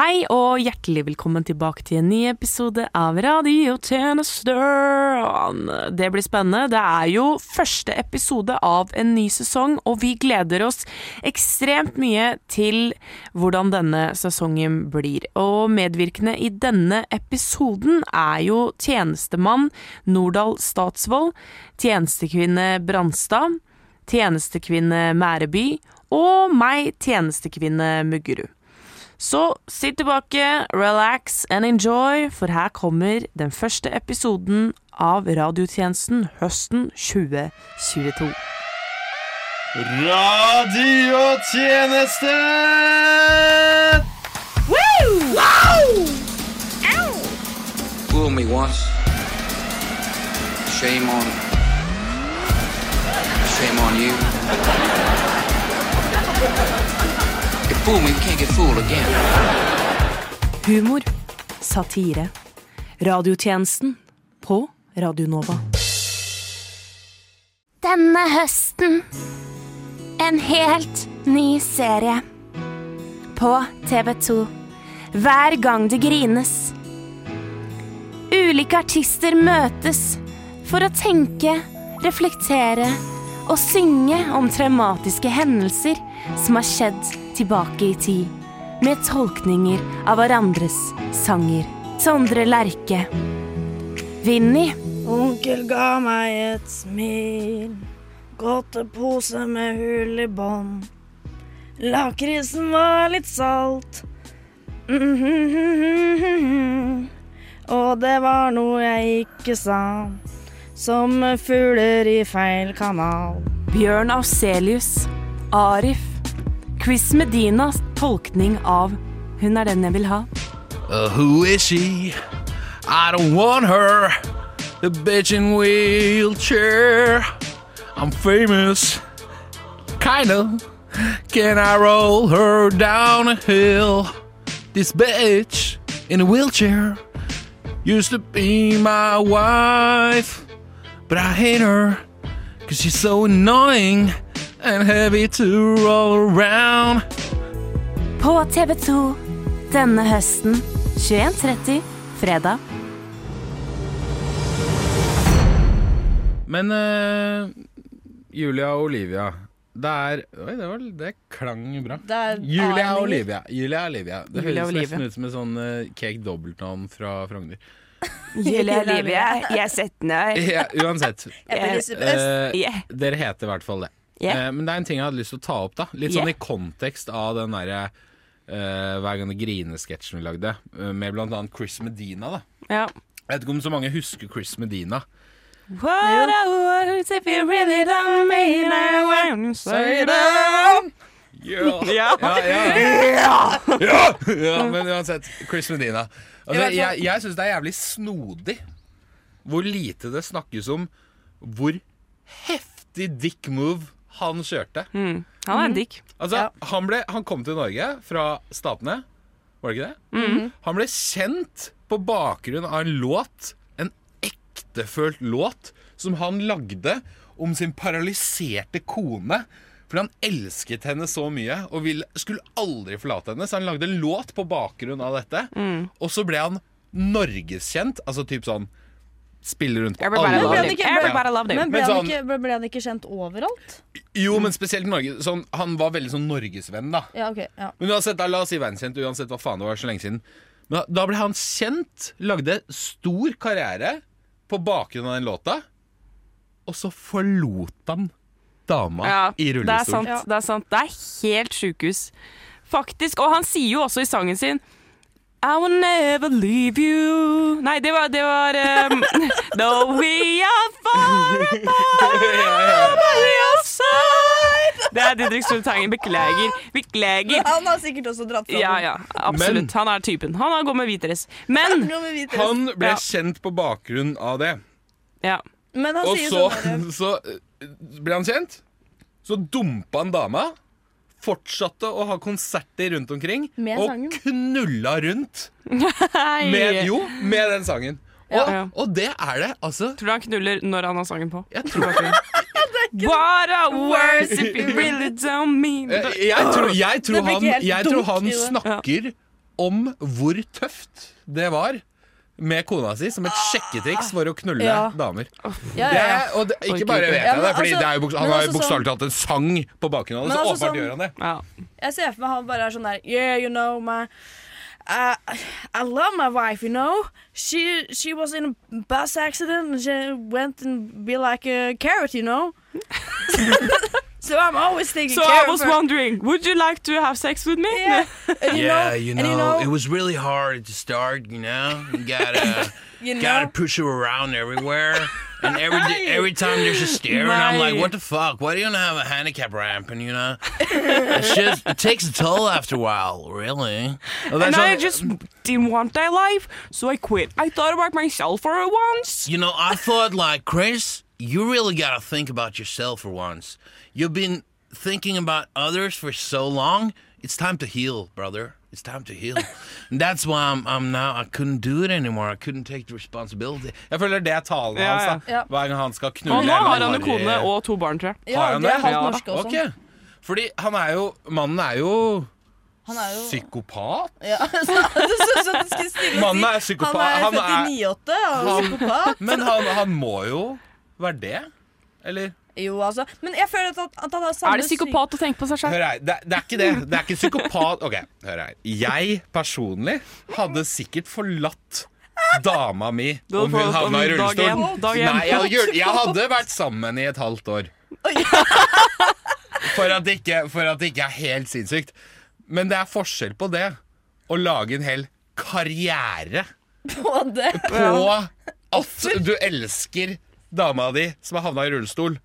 Hei og hjertelig velkommen tilbake til en ny episode av Radiotjenester. Det blir spennende. Det er jo første episode av en ny sesong, og vi gleder oss ekstremt mye til hvordan denne sesongen blir. Og medvirkende i denne episoden er jo tjenestemann Nordahl Statsvold, tjenestekvinne Branstad, tjenestekvinne Mæreby og meg, tjenestekvinne Muggerud. Så sitt tilbake, relax and enjoy, for her kommer den første episoden av radiotjenesten høsten 2022. Radiotjeneste! Fool me once. Shame on. Shame on you. Humor, satire, radiotjenesten på Radio Nova. Denne høsten en helt ny serie. På TV2. Hver gang det grines. Ulike artister møtes for å tenke, reflektere og synge om traumatiske hendelser som har skjedd tilbake i tid. Med tolkninger av hverandres sanger. Sondre Lerche. Vinni. Onkel ga meg et smil, godtepose med hull i bånd. Lakrisen var litt salt. Og det var noe jeg ikke sa, som fugler i feil kanal. Bjørn Auselius, Arif, Chris Medinas tolkning av Hun er den jeg vil ha. Uh, who is she? I don't want her. The bitch in wheelchair. I'm famous. Kind of. Can I roll her down a hill? This bitch in a wheelchair used to be my wife. But I hate her. Cause she's so annoying and heavy to roll around. På TV2 denne høsten 21.30 fredag. Men uh, Julia og Olivia Det er Oi, det, var, det klang bra. Det er Julia og Olivia. Julia og Olivia. Det Julia høres nesten ut som en sånn uh, cake dobbeltnavn fra Frogner. Julia Olivia, jeg er 17 år. Ja, uansett. Eh, Yeah. dere heter i hvert fall det. Yeah. Eh, men det er en ting jeg hadde lyst til å ta opp. da Litt sånn Yeah. i kontekst av den derre eh, Hver gang det griner-sketsjen vi lagde, eh, med annet Chris Medina. da Ja. Jeg vet ikke om så mange husker Chris Medina. What I want if you really don't mean I want to say that. Ja, Ja. ja, ja. ja, ja men uansett, Chris Medina. Altså, I hvert fall- jeg jeg syns det er jævlig snodig hvor lite det snakkes om hvor heftig dick move han kjørte. Mm. Han er en dick. Altså, Ja. han, ble, han kom til Norge fra Statene, var det ikke det? Mm. Han ble kjent på bakgrunn av en låt, en ektefølt låt, som han lagde om sin paralyserte kone. For han elsket henne så mye og ville, skulle aldri forlate henne. Så han lagde en låt på bakgrunn av dette. Mm. Og så ble han norgeskjent. Altså typ sånn Spille rundt på Everybody alle loved him. ikke- Everybody loved him. Men ble, Men han sånn- ikke, ble, ble han ikke kjent overalt? Jo, men spesielt i Norge. Sånn, han var veldig sånn norgesvenn, da. Ja, ok. Ja. Men uansett, da, la oss si verdenskjent, uansett hva faen det var så lenge siden. Men da, da ble han kjent, lagde stor karriere på bakgrunn av den låta, og så forlot han dama Ja, i det er rullestol. sant. Ja. Det er sant. Det er helt sjukehus. Faktisk. Og han sier jo også i sangen sin I will never leave you Nei, det var, det var um, Though we are far apart by your side Det er Didrik Soltangen. Beklager. Beklager. Han har sikkert også dratt fra Ja, ja, absolutt. Han er typen. Han har gått med hvit dress. Men. Han ble Ja. kjent på bakgrunn av det. ja. Men han Og sier så, sånn så eh, ble han kjent. Så dumpa han dama. Fortsatte å ha konserter rundt omkring. Med og sangen. knulla rundt med, jo, med den sangen. Og, Ja. og det er det, altså. Tror du han knuller når han har sangen på? Jeg tror at What a words if you really don't mean Eh, Jeg tror, jeg tror, han, jeg tror han snakker om hvor tøft det var med kona si som et sjekketriks for å knulle Ja. damer. Ja, ja, Det og det, ikke bare vet jeg det, for altså- han har jo altså bokstavelig talt en sang på bakgrunnen av det, så altså åpenbart sånn- gjør han det. Jeg ser for meg han bare er sånn der Yeah, you know, my uh, I love my wife, you know. She she was in a bus accident and she went and be like a carrot, you know. so I'm always thinking So I carrot was for- wondering, would you like to have sex with me? Yeah, and you know, and you know, it was really hard to start, you know. You gotta, you know, push her around everywhere. And every every time there's a stair, and I'm like, what the fuck? Why do you not have a handicap ramp? And you know, it's just it takes a toll after a while, really. Og det er And I just didn't want that life, so I quit. I thought about myself for once. You know, I thought like Chris, you really got to think about yourself for once. You've been thinking about others for so long. It's time to heal, brother. It's time to heal. And that's why I'm, I'm now I couldn't do it anymore. I couldn't take the responsibility. Jeg føler det er talen Ja, hans da. ja. Hver gang han skal knulle Og nå har han en kone og to barn, tror jeg. ja, Har han det er halvt Ja. norsk også. Ok. Fordi han er jo Mannen er jo Han er jo psykopat. ja, så, så, så, du skulle stille og Mannen er si psykopat. Han Han er er- født i 98 og psykopat. Men han, han må jo være det. Eller? Jo, altså. Men jeg føler at, at han har samme Er det psykopat å tenke på seg sjøl? Hør her, det, det er ikke det. Det er ikke psykopat. Ok, hør her. Jeg personlig hadde sikkert forlatt dama mi om hun havna i rullestol. dag én. Nei, jeg, jeg hadde vært sammen i et halvt år. For at, det ikke, for at det ikke er helt sinnssykt. Men det er forskjell på det å lage en hel karriere på det. på at du elsker dama di som har havna i rullestol,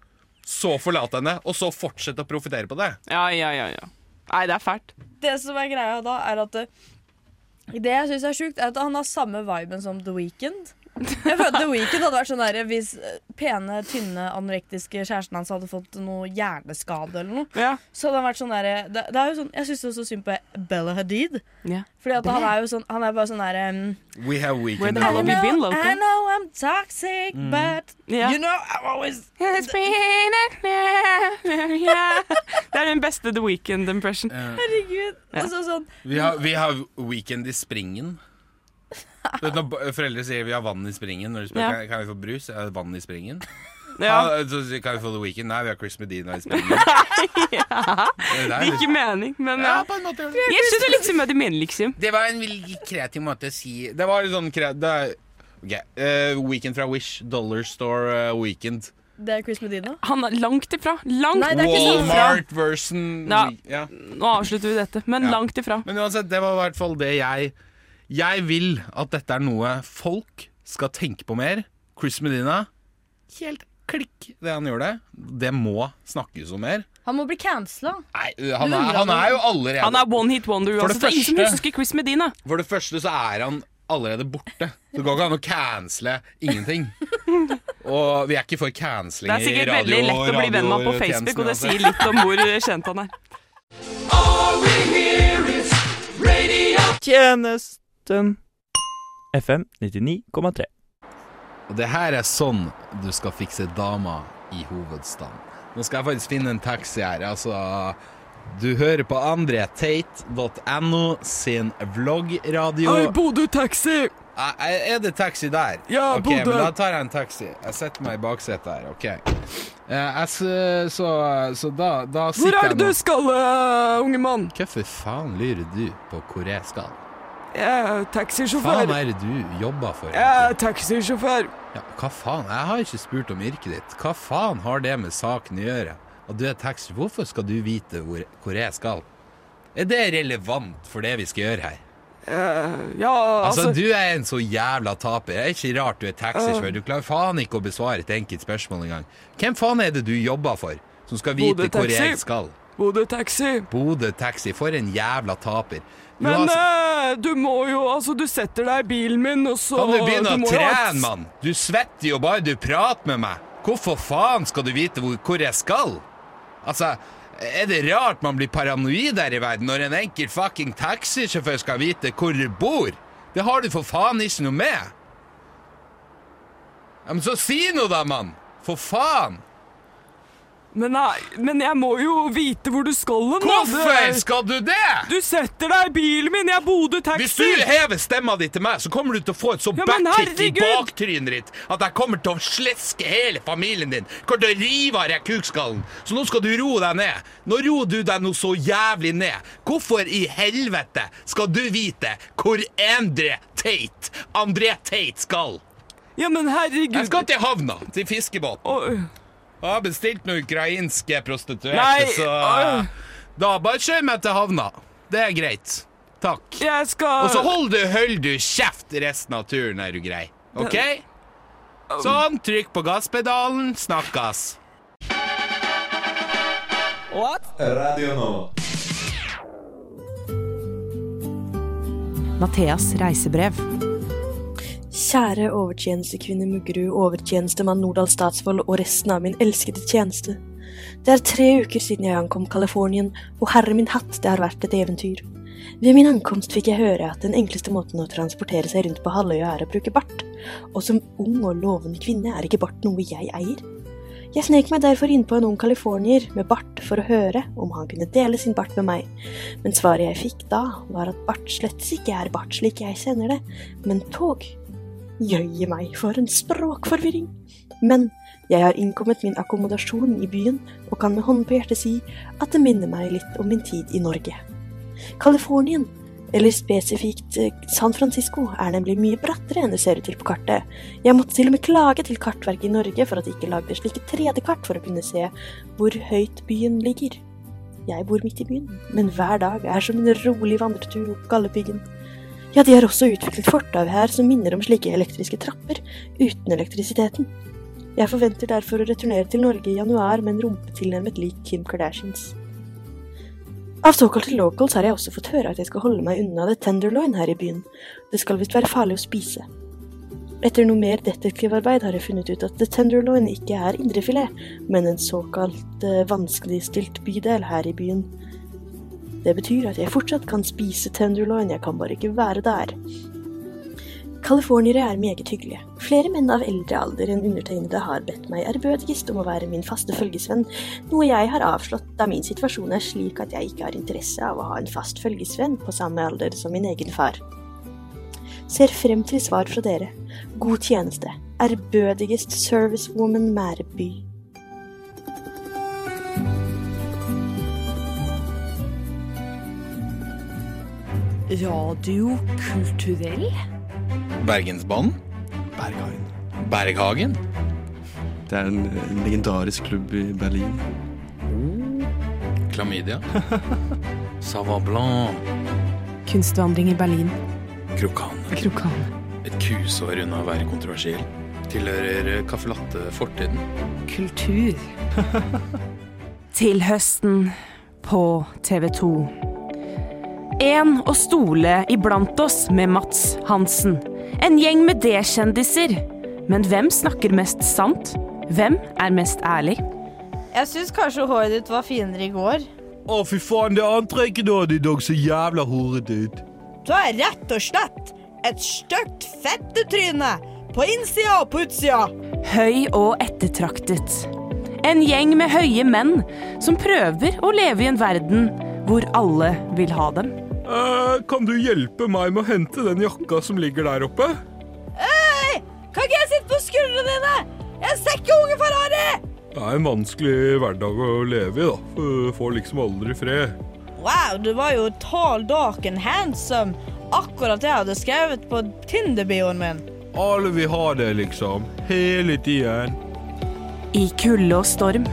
så forlate henne, og så fortsette å profitere på det. Ja, ja, ja, ja. Nei, det er fælt. Det som er greia da, er at det, det jeg syns er sjukt, er at han har samme viben som The Weeknd. Jeg følte The Weeknd hadde vært sånn der Hvis eh, pene, tynne, anorektiske kjæresten hans hadde fått noe hjerneskade eller noe, Ja. så hadde han vært sånn der det, det er jo sånn, Jeg syns så synd på Bella Hadid. ja. Fordi at han er jo sånn Han er bare sånn derre um, We have weekend you been, I know I'm toxic, but yeah. you know I'm always It's been a- yeah. Det er den beste The Weekend-impression. Herregud. Altså sånn Vi har, vi har weekend i springen. Du vet når foreldre sier vi har vann i springen når de spør Ja. kan, kan vi få brus. Ja, vann i springen. Ja. Ha, så kan vi få The Weekend? Nei, vi har Chris Medina i springen. Det gir Ikke mening, men ja, ja. på en måte. Jeg synes liksom at det mener liksom. Det var en veldig kreativ måte å si Det var litt sånn kreativ Det er, ok, eh, Weekend fra Wish. Dollar Store uh, Weekend. Det er Chris Medina. Han er langt ifra. Langt Nei, er sånn. Walmart-version. Ja. Ja. Nå avslutter vi dette, men Ja. langt ifra. Men uansett, det var i hvert fall det jeg Jeg vil at dette er noe folk skal tenke på mer. Chris Medina, helt klikk det han gjorde. Det må snakkes om mer. Han må bli cancela. Nei, han er, han er jo allerede Han er one hit wonder For det uansett. Det er ingen som første- husker Chris Medina. For det første så er han allerede borte. Det går ikke an å cancele ingenting. Og vi er ikke for canceling Det er sikkert radio, veldig lett å bli venn med ham på Facebook, og det sier litt om hvor kjent han er. Tjenesten FM 99,3. Og det her er sånn du skal fikse dama i hovedstaden. Nå skal jeg faktisk finne en taxi her. Altså, du hører på andretate.no sin vloggradio. Bodø Taxi! Er er det taxi der? Ja, Ok, Bodø. men Da tar jeg en taxi. Jeg setter meg i baksetet her. ok Så jeg, så, så da, da sitter jeg nå skal, uh, unge mann? Hvorfor faen lurer du på hvor jeg skal? Jeg er Hva taxisjåfør. faen er det du jobber for? Jeg er taxisjåfør. Ja, hva faen? Jeg har ikke spurt om yrket ditt. Hva faen har det med saken å gjøre? At du er taxi, hvorfor skal du vite hvor, hvor jeg skal? Er det relevant for det vi skal gjøre her? Ja, Altså, Du er en så jævla taper. Det er ikke rart du er taxisjåfør. Du klarer faen ikke å besvare et enkelt spørsmål engang. Hvem faen er det du jobber for, som skal vite hvor jeg skal? Bodø Taxi. Bodø Taxi. For en jævla taper. Du Men har- eh, du må jo Altså, du setter deg i bilen min, og så Kan du begynne å ha et- trene, mann? Du svetter jo bare du prater med meg. Hvorfor faen skal du vite hvor, hvor jeg skal? Altså, er det rart man blir paranoid her i verden når en enkel fucking taxisjåfør skal vite hvor du bor? Det har du for faen ikke noe med. Ja, men så si noe da, mann! For faen! Men, men jeg må jo vite hvor du skal hen. Hvorfor Du- skal du det? Du setter deg i bilen min, jeg bodde Hvis du hever stemma di til meg, så kommer du til å få et så Ja, backkick i baktrynet ditt at jeg kommer til å sleske hele familien din. Kommer til å rive av deg kukskallen. Så nå skal du roe deg ned. Nå roer du deg nå så jævlig ned. Hvorfor i helvete skal du vite hvor André Tate, André Tate skal? Ja, men herregud Jeg skal til havna, til fiskebåten. Oi. Jeg har bestilt noen ukrainske prostituerte, Nei, så øh. Da bare kjør meg til havna. Det er greit. Takk. Jeg skal Og så hold du, hold du kjeft resten av turen, er du grei. OK? Sånn, trykk på gasspedalen. Snakkes. Radio nå. Matheas reisebrev. Kjære overtjenestekvinne Muggerud, overtjenestemann Nordahl Statsvold og resten av min elskede tjeneste. Det er tre uker siden jeg ankom Californien, og herre min hatt, det har vært et eventyr. Ved min ankomst fikk jeg høre at den enkleste måten å transportere seg rundt på halvøya er å bruke bart, og som ung og lovende kvinne er ikke bart noe jeg eier. Jeg snek meg derfor innpå en ung californier med bart for å høre om han kunne dele sin bart med meg, men svaret jeg fikk da, var at bart slett ikke er bart slik jeg kjenner det, men tog. Jøye meg, for en språkforvirring! Men jeg har innkommet min akkommodasjon i byen, og kan med hånden på hjertet si at det minner meg litt om min tid i Norge. Californien, eller spesifikt eh, San Francisco, er nemlig mye brattere enn det ser ut til på kartet. Jeg måtte til og med klage til Kartverket i Norge for at de ikke lagde slike 3D-kart for å kunne se hvor høyt byen ligger. Jeg bor midt i byen, men hver dag er som en rolig vandretur opp Galdhøpiggen. Ja, de har også utviklet fortau her som minner om slike elektriske trapper, uten elektrisiteten. Jeg forventer derfor å returnere til Norge i januar med en rumpe tilnærmet lik Kim Kardashians. Av såkalte locals har jeg også fått høre at jeg skal holde meg unna The tenderloin her i byen. Det skal visst være farlig å spise. Etter noe mer detektivarbeid har jeg funnet ut at the tenderloin ikke er indrefilet, men en såkalt eh, vanskeligstilt bydel her i byen. Det betyr at jeg fortsatt kan spise tenderloin, jeg kan bare ikke være der. Californiere er meget hyggelige. Flere menn av eldre alder enn undertegnede har bedt meg ærbødigst om å være min faste følgesvenn, noe jeg har avslått da min situasjon er slik at jeg ikke har interesse av å ha en fast følgesvenn på samme alder som min egen far. Ser frem til svar fra dere. God tjeneste. Ærbødigst servicewoman Mæreby. Radio kulturell? Bergensbanen? Berghagen. Berghagen? Det er en, en legendarisk klubb i Berlin. Klamydia? Sava Blanc? Kunstvandring i Berlin. Krokan? Krokan. Et kusår unna å være kontroversiell. Tilhører caffè latte fortiden. Kultur. Til høsten på TV 2. En å stole iblant oss med Mats Hansen. En gjeng med D-kjendiser. Men hvem snakker mest sant? Hvem er mest ærlig? Jeg syns kanskje håret ditt var finere i går. Å, fy faen, det antrekket da, i dag, så jævla horete ut. Du er rett og slett et stygt fettetryne. På innsida og på utsida. Høy og ettertraktet. En gjeng med høye menn som prøver å leve i en verden hvor alle vil ha dem. Eh, kan du hjelpe meg med å hente den jakka som ligger der oppe? Hey, Kan ikke jeg sitte på skuldrene dine? Jeg ser ikke unge Ferrari! Det er en vanskelig hverdag å leve i, da. Du Får liksom aldri fred. Wow, du var jo tall, dark and handsome. Akkurat det jeg hadde skrevet på Tinder-bioen min. Alle vil ha det, liksom. Hele tiden. I kulde og storm.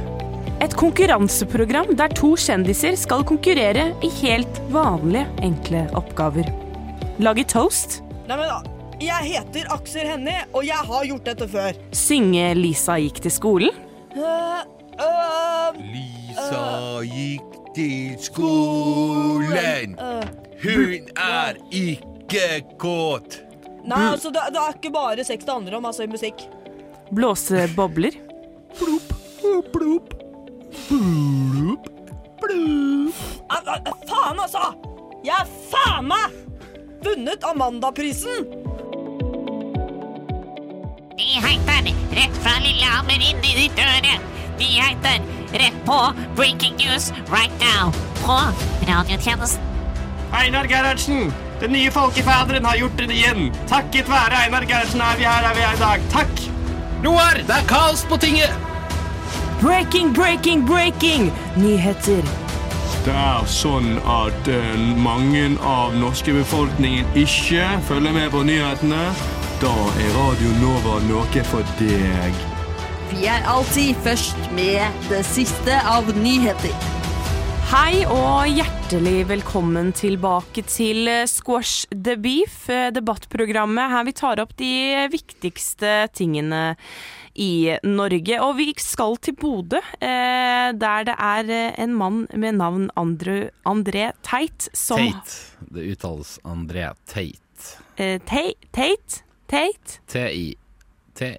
Et konkurranseprogram der to kjendiser skal konkurrere i helt vanlige, enkle oppgaver. Lage toast, Nei, men da. Jeg heter Aksel Hennie, og jeg har gjort dette før. synge Lisa gikk til skolen, Uh, uh, Lisa gikk til skolen. øh. Hun er ikke kåt. Nei, altså, det, det er ikke bare sex det handler om, altså, i musikk. blåse bobler, Ah, ah, ah, faen, altså! Jeg er faen meg vunnet Amandaprisen! De heter rett fra Lillehammer inn i ditt øre. De heter rett på Breaking News right now på radiotjenesten. Einar Gerhardsen, den nye folkefaderen, har gjort det igjen. Takket være Einar Gerhardsen er vi her er vi her i dag. Takk! Roar, det er kaos på tinget! Breaking, breaking, breaking! Nyheter. Det er sånn at uh, mange av norske befolkningen ikke følger med på nyhetene. Da er Radio Nova noe for deg. Vi er alltid først med det siste av nyheter. Hei og hjertelig velkommen tilbake til Squash the Beef, eh, debattprogrammet her vi tar opp de viktigste tingene i Norge. Og vi skal til Bodø, eh, der det er eh, en mann med navn André, André Teit som Teit. Det uttales André Teit. Teit? Teit? Tate? Tate? T-i-t-e-i-t.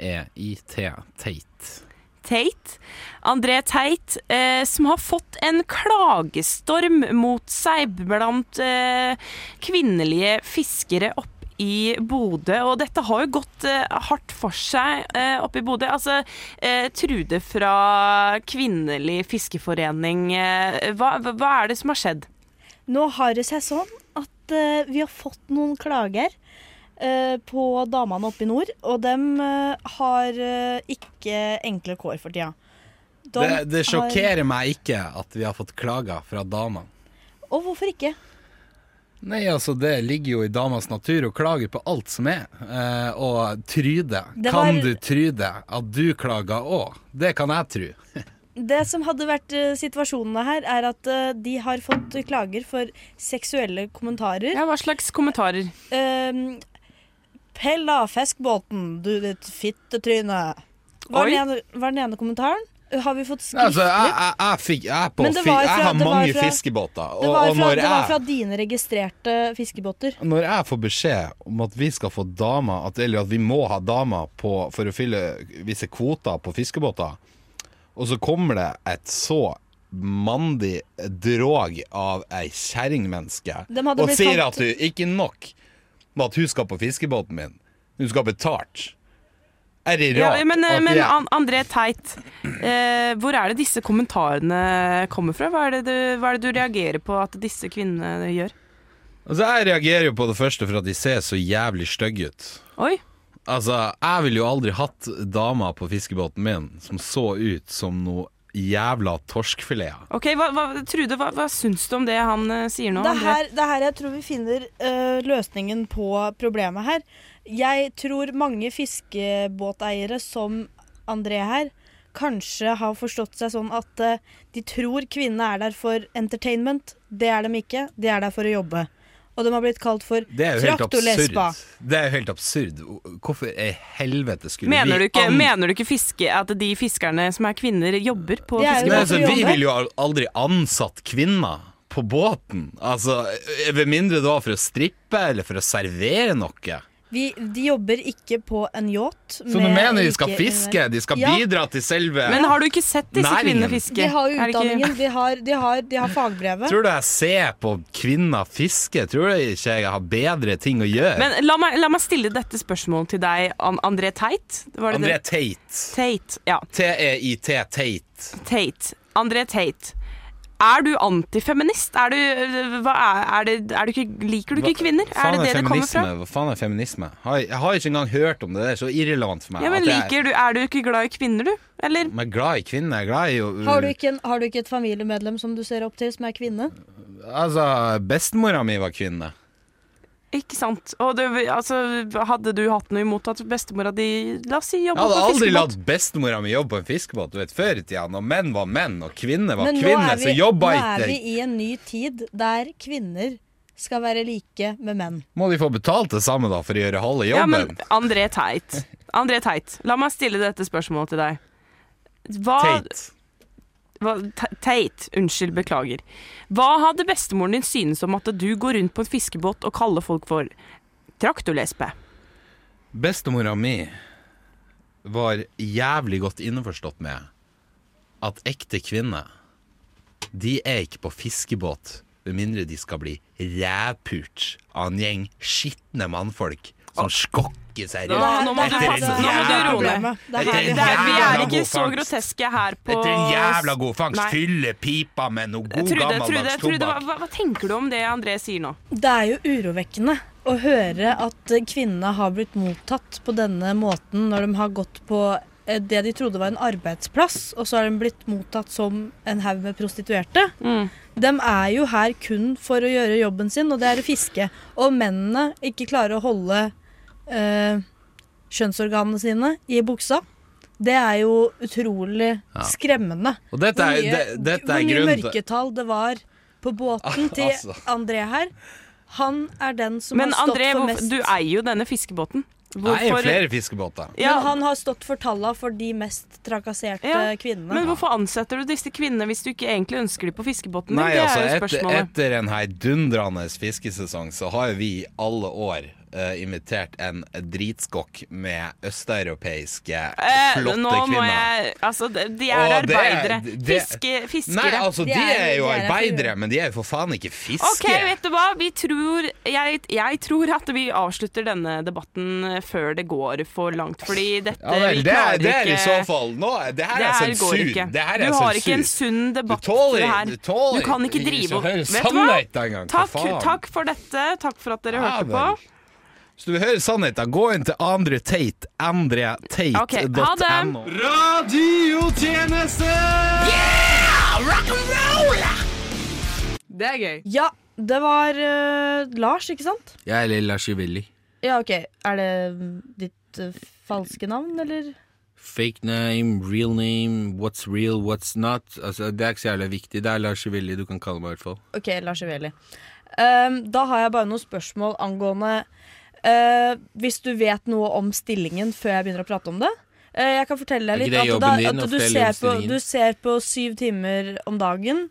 Tate. Tate. André Teit, eh, som har fått en klagestorm mot seg blant eh, kvinnelige fiskere opp i Bodø, og dette har jo gått eh, hardt for seg eh, oppe i Bodø. Altså, eh, Trude fra Kvinnelig fiskeforening, eh, hva, hva er det som har skjedd? Nå har det seg sånn at eh, vi har fått noen klager eh, på damene oppe i nord, og eh, har eh, ikke enkle kår for tida. De Det, det har- sjokkerer meg ikke at vi har fått klager fra damer. Og hvorfor ikke? Nei, altså Det ligger jo i damas natur å klage på alt som er. Eh, og Tryde, Det kan var- du tryde at du klager òg? Det kan jeg tru. Det som hadde vært uh, situasjonene her, er at uh, de har fått klager for seksuelle kommentarer. Ja, Hva slags kommentarer? Uh, Pell av fiskebåten, du ditt fittetryne. Var er, den, ene, var den ene kommentaren? Har vi fått skriftlig? Altså, jeg, jeg, jeg, fikk, jeg, det var har mange fra- fiskebåter. Det Og, var, og fra, det var fra dine registrerte fiskebåter. når jeg får beskjed om at vi skal få damer at, Eller at vi må ha damer på, for å fylle visse kvoter på fiskebåter, og så kommer det et så mandig drog av ei kjerringmenneske og sier at du ikke nok med at hun skal på fiskebåten min, hun skal ha betalt. Er det Ja, men, eh, men jeg- André Teit, eh, hvor er det disse kommentarene kommer fra? Hva er, det du, hva er det du reagerer på at disse kvinnene gjør? Altså, jeg reagerer jo på det første for at de ser så jævlig stygge ut. Oi. Altså, jeg ville jo aldri hatt dama på fiskebåten min som så ut som noe jævla torskfileter. Ok, hva, hva, Trude, hva, hva syns du om det han uh, sier nå? Det er, her, det er her jeg tror vi finner uh, løsningen på problemet her. Jeg tror mange fiskebåteiere som André her, kanskje har forstått seg sånn at eh, de tror kvinnene er der for entertainment. Det er de ikke. De er der for å jobbe. Og de har blitt kalt for er absurd. Det er jo helt absurd. Hvorfor i helvete skulle Mener du, vi ikke, an- mener du ikke fiske, at de fiskerne som er kvinner, jobber på fiskebåten? fiskebåt? altså, vi ville jo aldri ansatt kvinner på båten. Altså, Med mindre det var for å strippe eller for å servere noe. Vi, de jobber ikke på en yacht. Så du mener de skal fiske? De skal Ja. bidra til selve Men har du ikke sett disse Næringen. kvinnene fiske? De har utdanningen, de har, de har, de har fagbrevet. Tror du jeg ser på kvinner fiske? Tror du ikke jeg har bedre ting å gjøre? Men la meg, la meg stille dette spørsmålet til deg, An André Teit. Var Teit André Teit. Tate. Tate, ja. T-e-i-t, Teit. Teit. André Tate. Er du antifeminist? Er du, hva er, er det, er du ikke, liker du ikke kvinner? Er det det det kommer fra? Hva faen er feminisme? Har- Jeg har ikke engang hørt om det. Det er så irrelevant for meg. Ja, men at jeg- liker du, Er du ikke glad i kvinner, du? Eller? Men glad i kvinner. Jeg er glad i jo Har du, en, har du ikke et familiemedlem som du ser opp til, som er kvinne? Altså, bestemora mi var kvinne. Ikke sant? Og du, altså, hadde du hatt noe imot at bestemora di La oss si Jeg hadde aldri latt bestemora mi jobbe på en fiskebåt. Du vet, Før i tida, når menn var menn og kvinner var Men kvinner, er vi, så jobba nå er vi i en ny tid der kvinner skal være like med menn. Må de få betalt det samme da for å gjøre halve Ja, men André Teit. André Teit, la meg stille dette spørsmålet til deg. Hva, Tate. Teit, unnskyld, beklager. Hva hadde bestemoren din synes om at du går rundt på en fiskebåt og kaller folk for traktorlesbe? Bestemora mi var jævlig godt innforstått med at ekte kvinner, de er ikke på fiskebåt med mindre de skal bli rævpult av en gjeng skitne mannfolk som skokker seg Nå, nå må du Etter passe. en Nå må du jævla- roe deg. Vi er ikke så groteske her på Etter en jævla god fangst. Fylle pipa med noe god Trude, gammeldags tobakk. hva, hva tenker du om det André sier nå? Det er jo urovekkende å høre at kvinnene har blitt mottatt på denne måten når de har gått på eh, det de trodde var en arbeidsplass, og så har de blitt mottatt som en haug med prostituerte. Mm. De er jo her kun for å gjøre jobben sin, og det er å fiske. Og mennene ikke klarer å holde eh, kjønnsorganene sine i buksa. Det er jo utrolig Ja. skremmende. Og dette er- hvor mye, det- dette er hvor mye mørketall det var på båten til Altså. André her. Han er den som Men har stått André, for Men André, du eier jo denne fiskebåten. Jeg Nei, flere fiskebåter. Ja. Men han har stått for talla for de mest trakasserte Ja, kvinnene. Men hvorfor ansetter du disse kvinnene hvis du ikke egentlig ønsker dem på fiskebåten? Nei, det altså, er jo etter, etter en heidundrende fiskesesong så har jo vi i alle år eh, invitert en dritskokk med østeuropeiske Eh, flotte nå må kvinner. jeg Altså, de de er Og det- arbeidere. det- Fiske, fiskere. Nei, altså, de er jo de er arbeidere, men de er jo for faen ikke fiske. Ok, vet du hva? Vi tror, jeg, jeg tror at vi avslutter denne debatten eh, før det går for langt. Fordi dette Ja vel, vi det, er- klarer det er i ikke så fall nå, Det her det er her går sensur. ikke. Det her du er har ikke en sunn debatt Du tåler- for det her. du tåler kan ikke ikke drive så opp Vet du hva? sannheten engang, for Takk, faen. takk for dette. Takk for at dere Ja, hørte vel. på. Hvis du vil høre sannheten, gå inn til Andre Tate. AndreTate.no. Yeah! Rock and roll! Det er gøy. Ja, det var uh, Lars, ikke sant? Jeg er Lilla Shivilli. Ja, OK. Er det mm, ditt uh, falske navn, eller? Fake name, real name, what's real, what's not. Altså, det er ikke så jævlig viktig. Det er Lars Shivilli du kan kalle meg, i hvert fall. OK, Lars Iveli. Um, da har jeg bare noen spørsmål angående eh, Hvis du vet noe om stillingen før jeg begynner å prate om det. Uh, jeg kan fortelle deg litt at, da, at du, ser på, du ser på syv timer om dagen.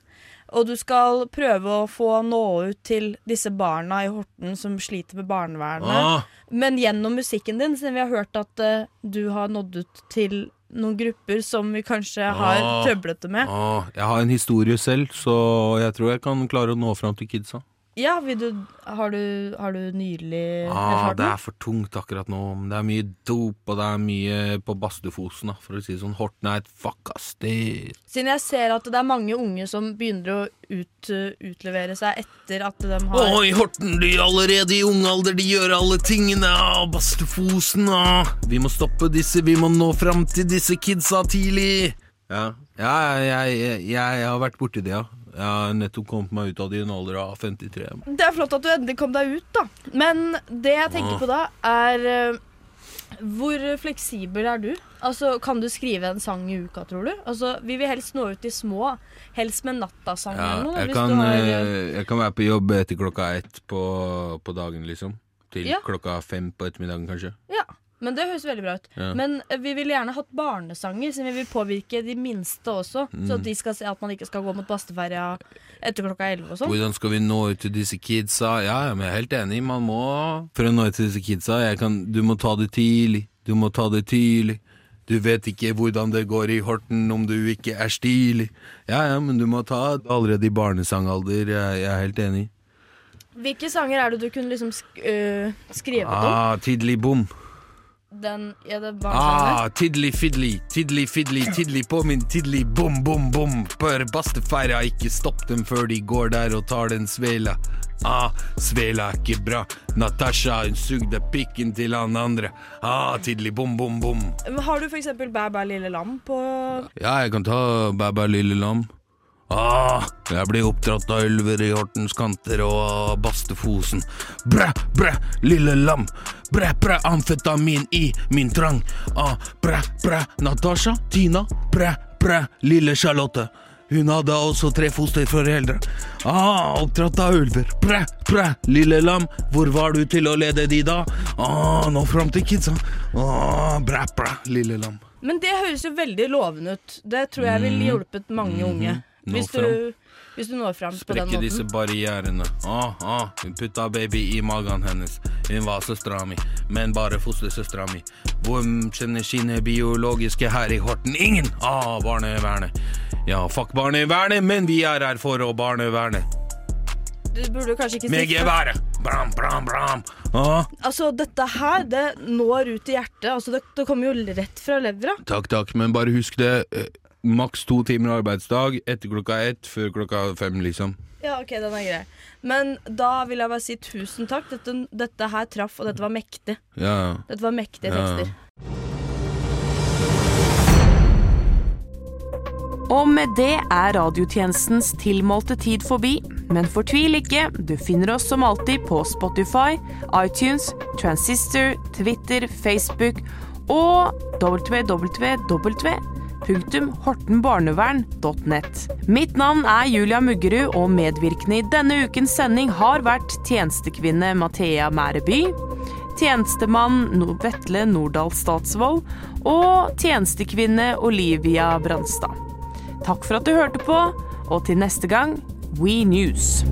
Og du skal prøve å få nå ut til disse barna i Horten som sliter med barnevernet. Ah. Men gjennom musikken din, siden vi har hørt at uh, du har nådd ut til noen grupper som vi kanskje har Ah. trøblete med. Ah, jeg har en historie selv, så jeg tror jeg kan klare å nå fram til kidsa. Ja, du, har, du, har du nylig Ah, det er for tungt akkurat nå. Det er mye dop, og det er mye på Bastufosen, for å si det sånn. Horten er et fucka sted. Siden jeg ser at det er mange unge som begynner å ut, uh, utlevere seg etter at de har Oi, Horten, de allerede i ung alder, de gjør alle tingene. Ah, Bastufosen, ah. Vi må stoppe disse, vi må nå fram til disse kidsa tidlig. Ja, ja jeg, jeg, jeg har vært borti det, ja. Jeg har nettopp kommet meg ut av det i en alder av 53. Det er flott at du endelig kom deg ut, da. Men det jeg tenker på da, er uh, Hvor fleksibel er du? Altså, Kan du skrive en sang i uka, tror du? Altså, Vi vil helst nå ut de små. Helst med nattasang Ja, eller noe. jeg, kan, har, uh, eh, jeg kan være på jobb etter klokka ett på, på dagen, liksom. Til Ja. klokka fem på ettermiddagen, kanskje. Ja, men det høres veldig bra ut. Ja. Men eh, vi ville gjerne hatt barnesanger, siden vi vil påvirke de minste også. Mm. Så at de skal se at man ikke skal gå mot basteferja etter klokka elleve og sånn. Hvordan skal vi nå ut til disse kidsa? Ja, ja, men jeg er helt enig. Man må For å nå ut til disse kidsa, jeg kan, du må ta det tidlig. Du må ta det tidlig. Du vet ikke hvordan det går i Horten om du ikke er stilig. Ja, ja, men du må ta allerede i barnesangalder. Jeg, jeg er helt enig. Hvilke sanger er det du kunne liksom sk øh, skrevet om? Ah, tidlig bom. Den, Er det barnesangene? Ah, tiddly fiddly, tiddly fiddly, tiddly på min tiddly bom bom bom. Bør bastefeira ikke stopp dem før de går der og tar den svela. Ah, svela er ikke bra. Natasha hun sugde pikken til han andre. Ah, tiddly bom bom bom. Har du for eksempel Bæ bæ lille lam på Ja, jeg kan ta Bæ bæ lille lam. Ah, jeg blir oppdratt av ulver i Hortens kanter og av Bastefosen. Bræ, bræ, lille lam. Bræ, bræ, amfetamin i min trang. Ah, bræ, bræ, Natasha, Tina. Bræ, bræ, lille Charlotte. Hun hadde også tre fosterforeldre. Ah, oppdratt av ulver. Bræ, bræ, lille lam. Hvor var du til å lede de da? Ah, nå fram til kidsa. Ah, bræ, bræ, lille lam. Men det høres jo veldig lovende ut. Det tror jeg ville Mhm. hjulpet mange unge. Nå Hvis du, fram. hvis du når fram på den Sprekke disse måten. barrierene. Ah, ah, hun putta baby i magen hennes. Hun var søstera mi, men bare fostersøstera mi. Hvem kjenner sine biologiske her i Horten? Ingen! Ah, barnevernet. Ja, fuck barnevernet, men vi er her for å barneverne. du burde kanskje ikke si Med geværet. Bram, bram, bram. Ah. Altså, dette her, det når ut i hjertet. Altså, det, det kommer jo rett fra levra. takk, takk, men bare husk det. Maks to timer arbeidsdag etter klokka ett, før klokka fem, liksom. Ja, ok, den er grei. Men da vil jeg bare si tusen takk. Dette, dette her traff, og dette var mektig. Ja. Dette var mektige Ja. tekster. Og med det er radiotjenestens tilmålte tid forbi. Men fortvil ikke, du finner oss som alltid på Spotify, iTunes, Transistor, Twitter, Facebook og www.hortenbarnevern.net. Mitt navn er Julia Muggerud, og medvirkende i denne ukens sending har vært tjenestekvinne Mathea Mæreby, tjenestemann Vetle Nordahl Statsvold og tjenestekvinne Olivia Branstad. Takk for at du hørte på, og til neste gang, We News.